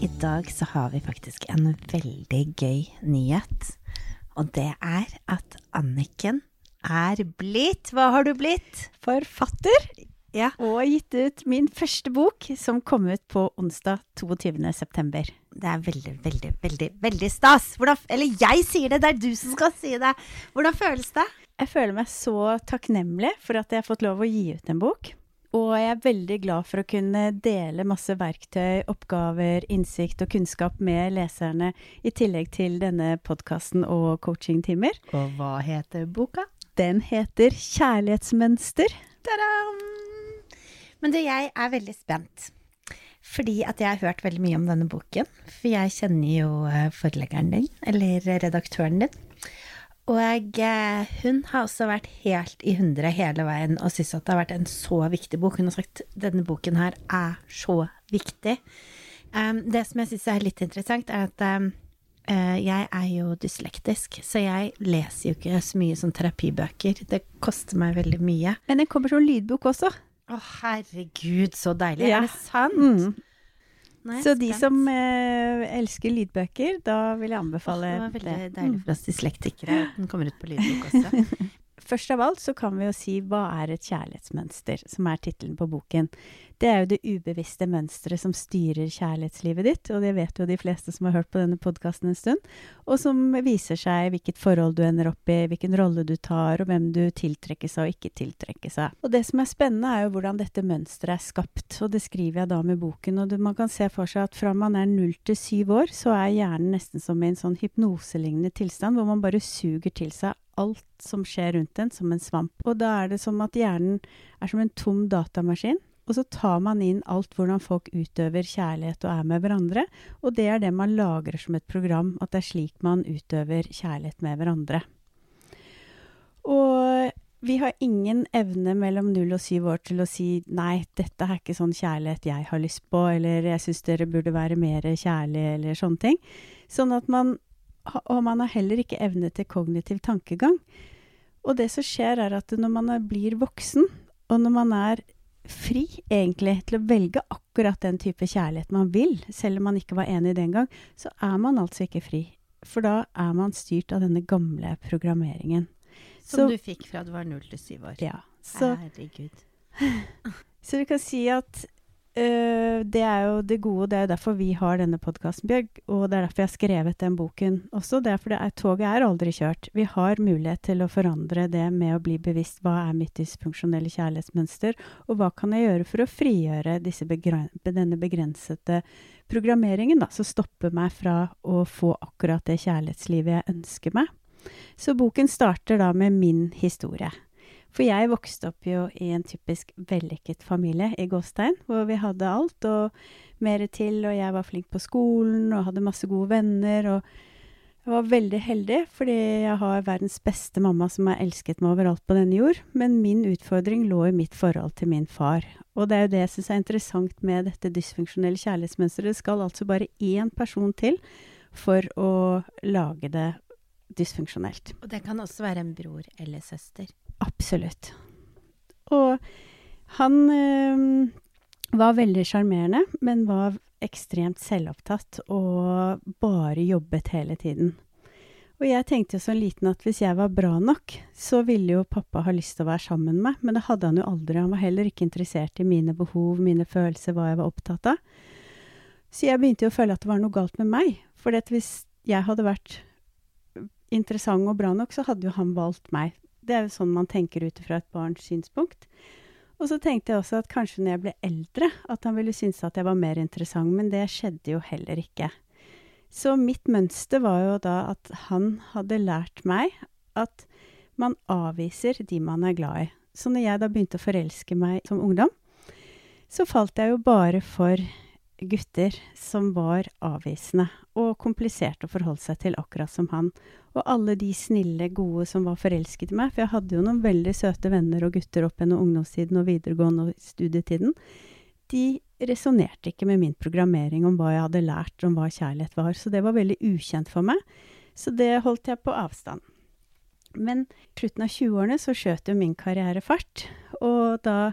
I dag så har vi faktisk en veldig gøy nyhet. Og det er at Anniken er blitt Hva har du blitt? forfatter Ja. og gitt ut min første bok, som kom ut på onsdag 22. september. Det er veldig, veldig, veldig veldig stas. Hvordan, eller jeg sier det, det er du som skal si det. Hvordan føles det? Jeg føler meg så takknemlig for at jeg har fått lov å gi ut en bok. Og jeg er veldig glad for å kunne dele masse verktøy, oppgaver, innsikt og kunnskap med leserne, i tillegg til denne podkasten og coachingtimer. Og hva heter boka? Den heter Kjærlighetsmønster. Ta-dam! Men du, jeg er veldig spent. Fordi at jeg har hørt veldig mye om denne boken. For jeg kjenner jo eh, forleggeren din, eller redaktøren din. Og eh, hun har også vært helt i hundre hele veien og syns at det har vært en så viktig bok. Hun har sagt denne boken her er så viktig. Um, det som jeg syns er litt interessant, er at um, eh, jeg er jo dyslektisk, så jeg leser jo ikke så mye sånn terapibøker. Det koster meg veldig mye. Men den kommer som lydbok også. Å, herregud, så deilig. Ja. Er det sant? Mm. Nå er Så de som eh, elsker lydbøker, da vil jeg anbefale Det var veldig deilig for oss dyslektikere at den kommer ut på lydbok også. Først av alt så kan vi jo si hva er et kjærlighetsmønster, som er tittelen på boken. Det er jo det ubevisste mønsteret som styrer kjærlighetslivet ditt, og det vet jo de fleste som har hørt på denne podkasten en stund, og som viser seg hvilket forhold du ender opp i, hvilken rolle du tar, og hvem du tiltrekkes av og ikke tiltrekkes av. Og det som er spennende er jo hvordan dette mønsteret er skapt, og det skriver jeg da med boken, og man kan se for seg at fra man er null til syv år, så er hjernen nesten som i en sånn hypnoselignende tilstand, hvor man bare suger til seg alt som skjer rundt en, som en svamp. Og da er det som at hjernen er som en tom datamaskin. Og så tar man inn alt hvordan folk utøver kjærlighet og er med hverandre. Og det er det man lagrer som et program, at det er slik man utøver kjærlighet med hverandre. Og vi har ingen evne mellom null og syv år til å si nei, dette er ikke sånn kjærlighet jeg har lyst på, eller jeg syns dere burde være mer kjærlige, eller sånne ting. Sånn at man Og man har heller ikke evne til kognitiv tankegang. Og det som skjer, er at når man blir voksen, og når man er fri, egentlig, til å velge akkurat den type kjærlighet man vil, selv om man ikke var enig den gang, så er man altså ikke fri. For da er man styrt av denne gamle programmeringen. Som Så- du fikk fra du var null til syv år. Ja. Så, Herregud. så du kan si at øh, det er jo det gode, det er derfor vi har denne podkasten, Bjørg. Og det er derfor jeg har skrevet den boken også. Det er fordi toget er aldri kjørt. Vi har mulighet til å forandre det med å bli bevisst hva er mitt dysfunksjonelle kjærlighetsmønster, og hva kan jeg gjøre for å frigjøre begren denne begrensede programmeringen, da, som stopper meg fra å få akkurat det kjærlighetslivet jeg ønsker meg. Så boken starter da med min historie. For jeg vokste opp jo i en typisk vellykket familie i Gåstein, hvor vi hadde alt og mer til, og jeg var flink på skolen og hadde masse gode venner, og jeg var veldig heldig, fordi jeg har verdens beste mamma som har elsket meg overalt på denne jord, men min utfordring lå i mitt forhold til min far. Og det er jo det jeg syns er interessant med dette dysfunksjonelle kjærlighetsmønsteret. Det skal altså bare én person til for å lage det dysfunksjonelt. Og det kan også være en bror eller søster. Absolutt. Og han øh, var veldig sjarmerende, men var ekstremt selvopptatt og bare jobbet hele tiden. Og jeg tenkte jo som liten at hvis jeg var bra nok, så ville jo pappa ha lyst til å være sammen med meg, men det hadde han jo aldri. Han var heller ikke interessert i mine behov, mine følelser, hva jeg var opptatt av. Så jeg begynte jo å føle at det var noe galt med meg. For hvis jeg hadde vært interessant og bra nok, så hadde jo han valgt meg. Det er jo sånn man tenker ut fra et barns synspunkt. Og så tenkte jeg også at kanskje når jeg ble eldre, at han ville synes at jeg var mer interessant, men det skjedde jo heller ikke. Så mitt mønster var jo da at han hadde lært meg at man avviser de man er glad i. Så når jeg da begynte å forelske meg som ungdom, så falt jeg jo bare for gutter som var avvisende og kompliserte å forholde seg til, akkurat som han. Og alle de snille, gode som var forelsket i meg, for jeg hadde jo noen veldig søte venner og gutter opp gjennom ungdomstiden og videregående og studietiden, de resonnerte ikke med min programmering om hva jeg hadde lært om hva kjærlighet var, så det var veldig ukjent for meg. Så det holdt jeg på avstand. Men slutten av 20-årene så skjøt jo min karriere fart, og da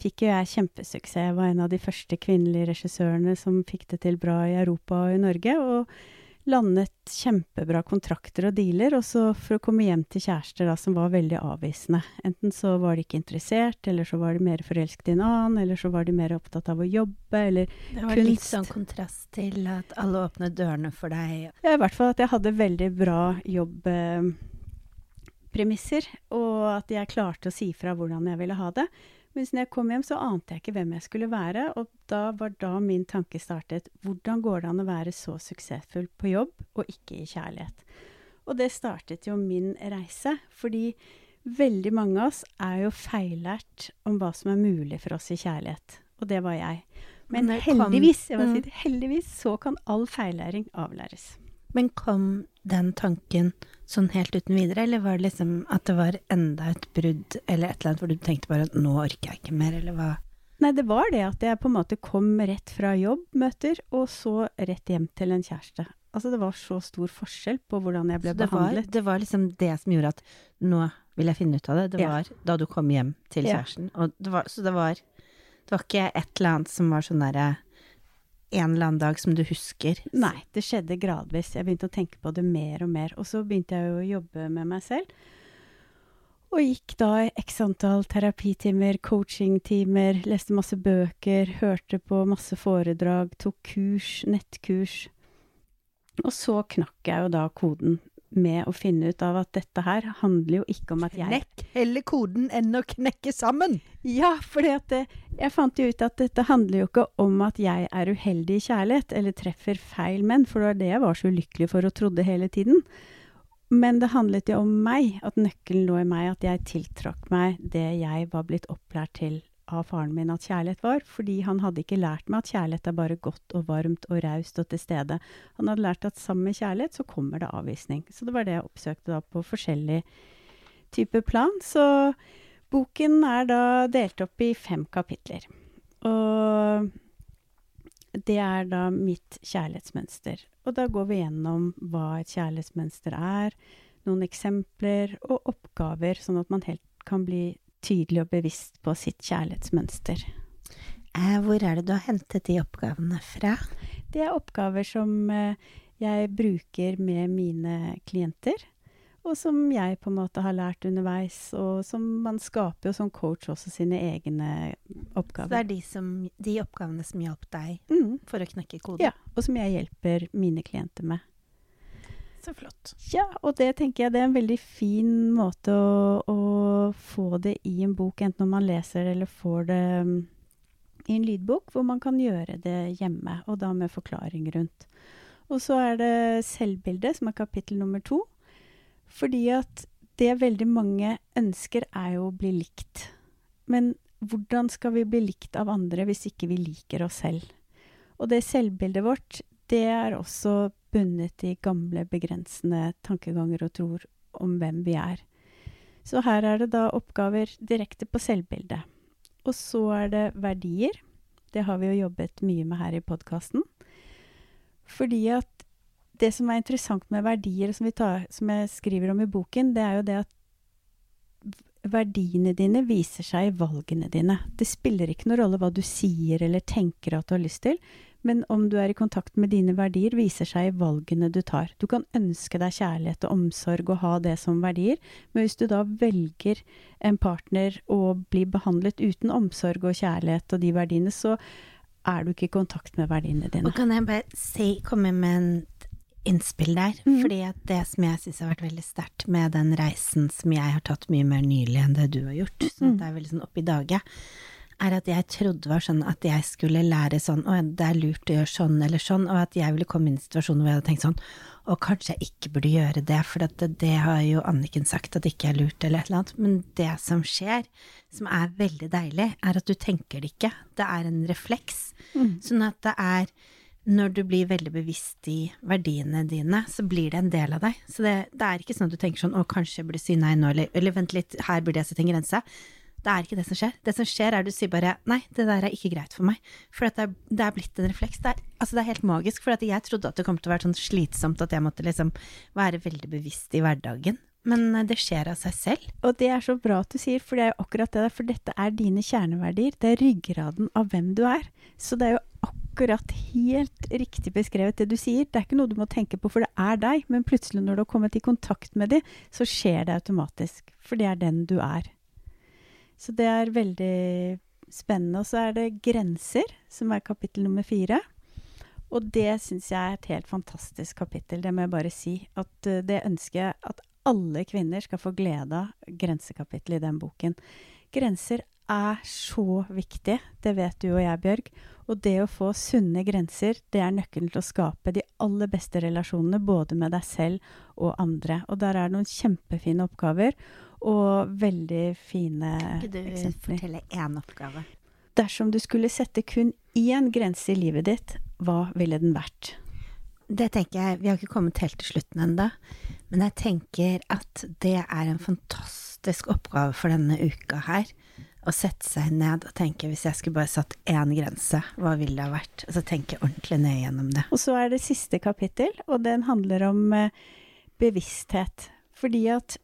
fikk jo jeg kjempesuksess. Jeg var en av de første kvinnelige regissørene som fikk det til bra i Europa og i Norge, og landet kjempebra kontrakter og dealer, og så for å komme hjem til kjærester da, som var veldig avvisende. Enten så var de ikke interessert, eller så var de mer forelsket i en annen, eller så var de mer opptatt av å jobbe, eller kunst. Det var litt sånn kontrast til at alle åpnet dørene for deg. Ja, i hvert fall at jeg hadde veldig bra jobb... Eh, premisser, og at jeg klarte å si fra hvordan jeg ville ha det. Mens når jeg kom hjem, så ante jeg ikke hvem jeg skulle være, og da var da min tanke startet. Hvordan går det an å være så suksessfull på jobb og ikke i kjærlighet? Og det startet jo min reise, fordi veldig mange av oss er jo feillært om hva som er mulig for oss i kjærlighet. Og det var jeg. Men heldigvis, jeg si mm. heldigvis så kan all feillæring avlæres. Men kom den tanken sånn helt uten videre, eller var det liksom at det var enda et brudd eller et eller annet hvor du tenkte bare at nå orker jeg ikke mer, eller hva? Nei, det var det at jeg på en måte kom rett fra jobbmøter, og så rett hjem til en kjæreste. Altså det var så stor forskjell på hvordan jeg ble det behandlet. Var, det var liksom det som gjorde at nå vil jeg finne ut av det. Det var ja. da du kom hjem til kjæresten. Ja. Det var, så det var, det var ikke et eller annet som var sånn derre en eller annen dag som du husker? Nei, det skjedde gradvis. Jeg begynte å tenke på det mer og mer. Og så begynte jeg å jobbe med meg selv. Og gikk da x antall terapitimer, coachingtimer, leste masse bøker, hørte på masse foredrag, tok kurs, nettkurs. Og så knakk jeg jo da koden med å finne ut av at dette her handler jo ikke om at jeg Knekk heller koden enn å knekke sammen! Ja, for jeg fant jo ut at dette handler jo ikke om at jeg er uheldig i kjærlighet, eller treffer feil menn, for det var det jeg var så ulykkelig for og trodde hele tiden. Men det handlet jo om meg, at nøkkelen lå i meg, at jeg tiltrakk meg det jeg var blitt opplært til av faren min at kjærlighet var, fordi han hadde ikke lært meg at kjærlighet er bare godt og varmt og raust og til stede. Han hadde lært at sammen med kjærlighet så kommer det avvisning. Så det var det jeg oppsøkte da på forskjellig type plan. Så boken er da delt opp i fem kapitler. Og det er da mitt kjærlighetsmønster. Og da går vi gjennom hva et kjærlighetsmønster er, noen eksempler og oppgaver, sånn at man helt kan bli tydelig og bevisst på sitt kjærlighetsmønster. Eh, hvor er det du har hentet de oppgavene fra? Det er oppgaver som eh, jeg bruker med mine klienter. Og som jeg på en måte har lært underveis, og som man skaper jo som coach også sine egne oppgaver. Så det er de, som, de oppgavene som hjalp deg mm. for å knekke koden? Ja, og som jeg hjelper mine klienter med. Så flott. Ja, og det tenker jeg det er en veldig fin måte å, å få det i en bok, enten om man leser det eller får det um, i en lydbok, hvor man kan gjøre det hjemme, og da med forklaring rundt. Og så er det selvbildet, som er kapittel nummer to. Fordi at det veldig mange ønsker, er jo å bli likt. Men hvordan skal vi bli likt av andre hvis ikke vi liker oss selv? Og det selvbildet vårt, det er også bundet i gamle, begrensende tankeganger og tror om hvem vi er. Så her er det da oppgaver direkte på selvbildet. Og så er det verdier. Det har vi jo jobbet mye med her i podkasten. Fordi at det som er interessant med verdier, som, tar, som, jeg skriver om i boken, det er jo det at verdiene dine viser seg i valgene dine. Det spiller ikke noen rolle hva du sier eller tenker at du har lyst til, men om du er i kontakt med dine verdier, viser seg i valgene du tar. Du kan ønske deg kjærlighet og omsorg og ha det som verdier, men hvis du da velger en partner og blir behandlet uten omsorg og kjærlighet og de verdiene, så er du ikke i kontakt med verdiene dine. Og kan jeg bare si, komme med en innspill der. Mm. Fordi at det som jeg syns har vært veldig sterkt med den reisen som jeg har tatt mye mer nylig enn det du har gjort, så mm. det er veldig sånn i daget, er at jeg trodde var sånn at jeg skulle lære sånn, og det er lurt å gjøre sånn eller sånn, og at jeg ville komme i situasjon hvor jeg hadde tenkt sånn, og kanskje jeg ikke burde gjøre det, for det, det, har jo Anniken sagt at det ikke er lurt, eller et eller annet. Men det som skjer, som er veldig deilig, er at du tenker det ikke. Det er en refleks. Mm. Sånn at det er når du blir veldig bevisst i verdiene dine, så blir det en del av deg. Så det, det er ikke sånn at du tenker sånn å, kanskje jeg burde si nei nå, eller, eller vent litt, her burde jeg sette en grense. Det er ikke det som skjer. Det som skjer, er du sier bare nei, det der er ikke greit for meg. For det er, det, er, blitt en refleks. Det er, altså det er helt magisk. For jeg trodde at det kom til å være sånn slitsomt at jeg måtte liksom være veldig bevisst i hverdagen. Men eh, det skjer av seg selv. Og det er så bra at du sier, for det er jo akkurat det der. For dette er dine kjerneverdier. Det er ryggraden av hvem du er. Så det er jo akkurat helt riktig beskrevet det du sier. Det er ikke noe du må tenke på, for det er deg. Men plutselig når du har kommet i kontakt med dem, så skjer det automatisk. For det er den du er. Så det er veldig spennende. Og så er det grenser, som er kapittel nummer fire. Og det syns jeg er et helt fantastisk kapittel, det må jeg bare si. At uh, det ønsker jeg at alle kvinner skal få glede av grensekapittelet i den boken. Grenser er så viktig, det vet du og jeg, Bjørg. Og det å få sunne grenser, det er nøkkelen til å skape de aller beste relasjonene, både med deg selv og andre. Og der er det noen kjempefine oppgaver og veldig fine eksempler. Kan ikke du fortelle én oppgave? Dersom du skulle sette kun én grense i livet ditt, hva ville den vært? Det tenker jeg Vi har ikke kommet helt til slutten ennå, men jeg tenker at det er en fantastisk oppgave for denne uka her. Å sette seg ned og tenke hvis jeg skulle bare satt én grense, hva ville det ha vært? Og så tenke ordentlig ned gjennom det. Og så er det siste kapittel, og den handler om eh, bevissthet. Fordi at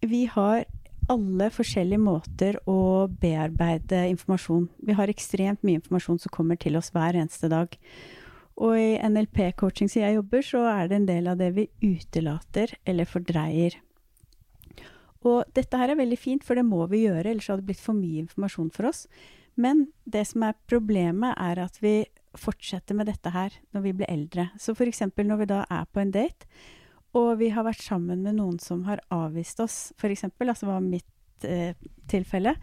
vi har alle forskjellige måter å bearbeide informasjon. Vi har ekstremt mye informasjon som kommer til oss hver eneste dag. Og i NLP-coaching som jeg jobber, så er det en del av det vi utelater eller fordreier. Og dette her er veldig fint, for det må vi gjøre, ellers hadde det blitt for mye informasjon for oss. Men det som er problemet, er at vi fortsetter med dette her når vi blir eldre. Så eksempel når vi da er på en date, og vi har vært sammen med noen som har avvist oss, f.eks., altså var mitt eh, tilfelle,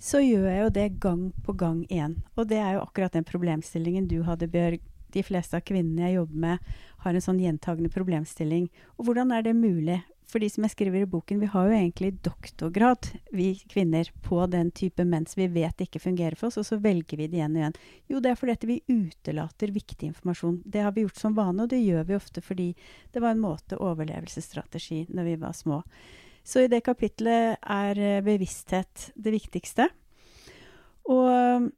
så gjør jeg jo det gang på gang igjen. Og det er jo akkurat den problemstillingen du hadde, Bjørg. De fleste av kvinnene jeg jobber med, har en sånn gjentagende problemstilling. Og hvordan er det mulig? For de som jeg skriver i boken, vi har jo egentlig doktorgrad, vi kvinner, på den type mens vi vet ikke fungerer for oss, og så velger vi det igjen og igjen. Jo, det er fordi vi utelater viktig informasjon. Det har vi gjort som vane, og det gjør vi ofte fordi det var en måte overlevelsesstrategi når vi var små. Så i det kapitlet er eh, bevissthet det viktigste. Og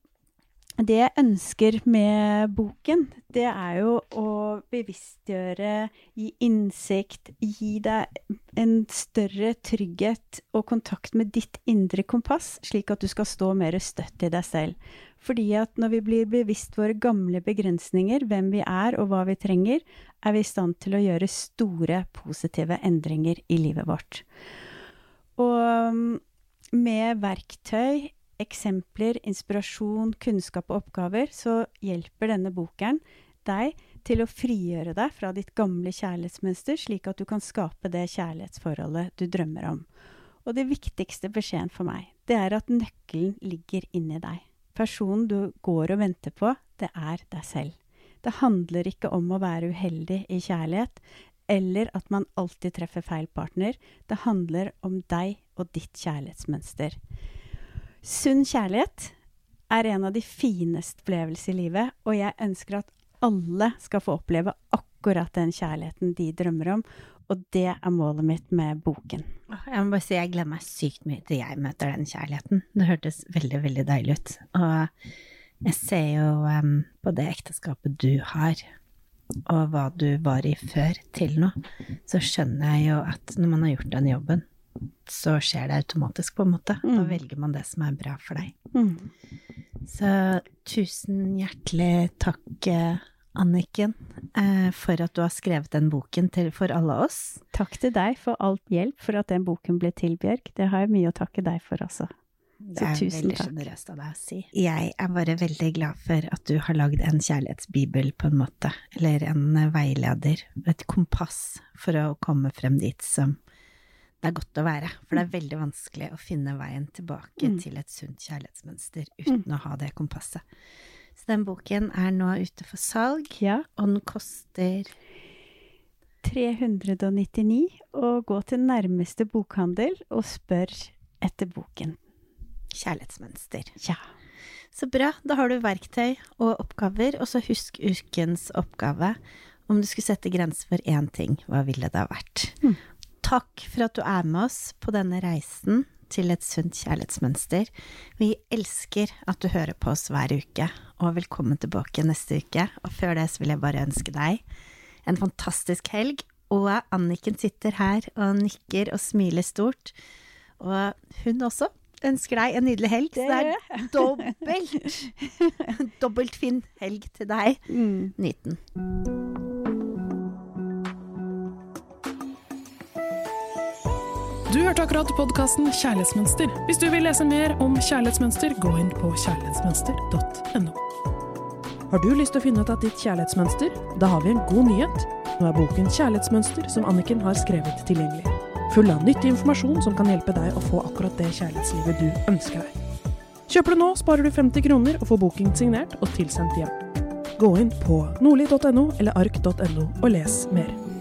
det jeg ønsker med boken, det er jo å bevisstgjøre, gi innsikt, gi deg en større trygghet og kontakt med ditt indre kompass, slik at du skal stå mer støtt i deg selv. Fordi at når vi blir bevisst våre gamle begrensninger, hvem vi er og hva vi trenger, er vi i stand til å gjøre store, positive endringer i livet vårt. Og mm, med verktøy eksempler, inspirasjon, kunnskap og oppgaver, så hjelper denne boken deg til å frigjøre deg fra ditt gamle kjærlighetsmønster, slik at du kan skape det kjærlighetsforholdet du drømmer om. Og det viktigste beskjeden for meg, det er at nøkkelen ligger inni deg. Personen du går og venter på, det er deg selv. Det handler ikke om å være uheldig i kjærlighet, eller at man alltid treffer feil partner. Det handler om deg og ditt kjærlighetsmønster. Sunn kjærlighet er en av de fineste opplevelser i livet, og jeg ønsker at alle skal få oppleve akkurat den kjærligheten de drømmer om. Og det er målet mitt med boken. Jeg må bare si jeg gleder meg sykt mye til jeg møter den kjærligheten. Det hørtes veldig, veldig deilig ut. Og jeg ser jo um, på det ekteskapet du har, og hva du var i før, til nå, så skjønner jeg jo at når man har gjort den jobben, så skjer det automatisk, på en måte. Mm. Da velger man det som er bra for deg. Mm. Så tusen hjertelig takk, Anniken, eh, for at du har skrevet den boken til, for alle oss. Takk til deg for alt hjelp for at den boken ble til, Bjørg. Det har jeg mye å takke deg for også. Det er veldig sjenerøst av deg å si. Jeg er bare veldig glad for at du har lagd en kjærlighetsbibel, på en måte. Eller en veileder. Et kompass for å komme frem dit som det er godt å være. For det er mm. veldig vanskelig å finne veien tilbake mm. til et sunt kjærlighetsmønster uten mm. å ha det kompasset. Så den boken er nå ute for salg, ja. og den koster 399 og gå til nærmeste bokhandel og spør etter boken. Kjærlighetsmønster. Ja. Så bra. Da har du verktøy og oppgaver, og så husk ukens oppgave. Om du skulle sette grenser for én ting, hva ville det ha vært? Mm. Takk for at du er med oss på denne reisen til et sunt kjærlighetsmønster. Vi elsker at du hører på oss hver uke, og velkommen tilbake neste uke. Og før det så vil jeg bare ønske deg en fantastisk helg. Og Anniken sitter her og nikker og smiler stort. Og hun også ønsker deg en nydelig helg. Så det er dobbelt, dobbelt fin helg til deg. Mm. Nyt den. Du hørte akkurat podkasten Kjærlighetsmønster. Hvis du vil lese mer om kjærlighetsmønster, gå inn på kjærlighetsmønster.no. Har du lyst til å finne ut av ditt kjærlighetsmønster? Da har vi en god nyhet. Nå er boken Kjærlighetsmønster som Anniken har skrevet tilgjengelig. Full av nyttig informasjon som kan hjelpe deg å få akkurat det kjærlighetslivet du ønsker deg. Kjøper du nå, sparer du 50 kroner og får boken signert og tilsendt hjem. Gå inn på nordli.no eller ark.no og les mer.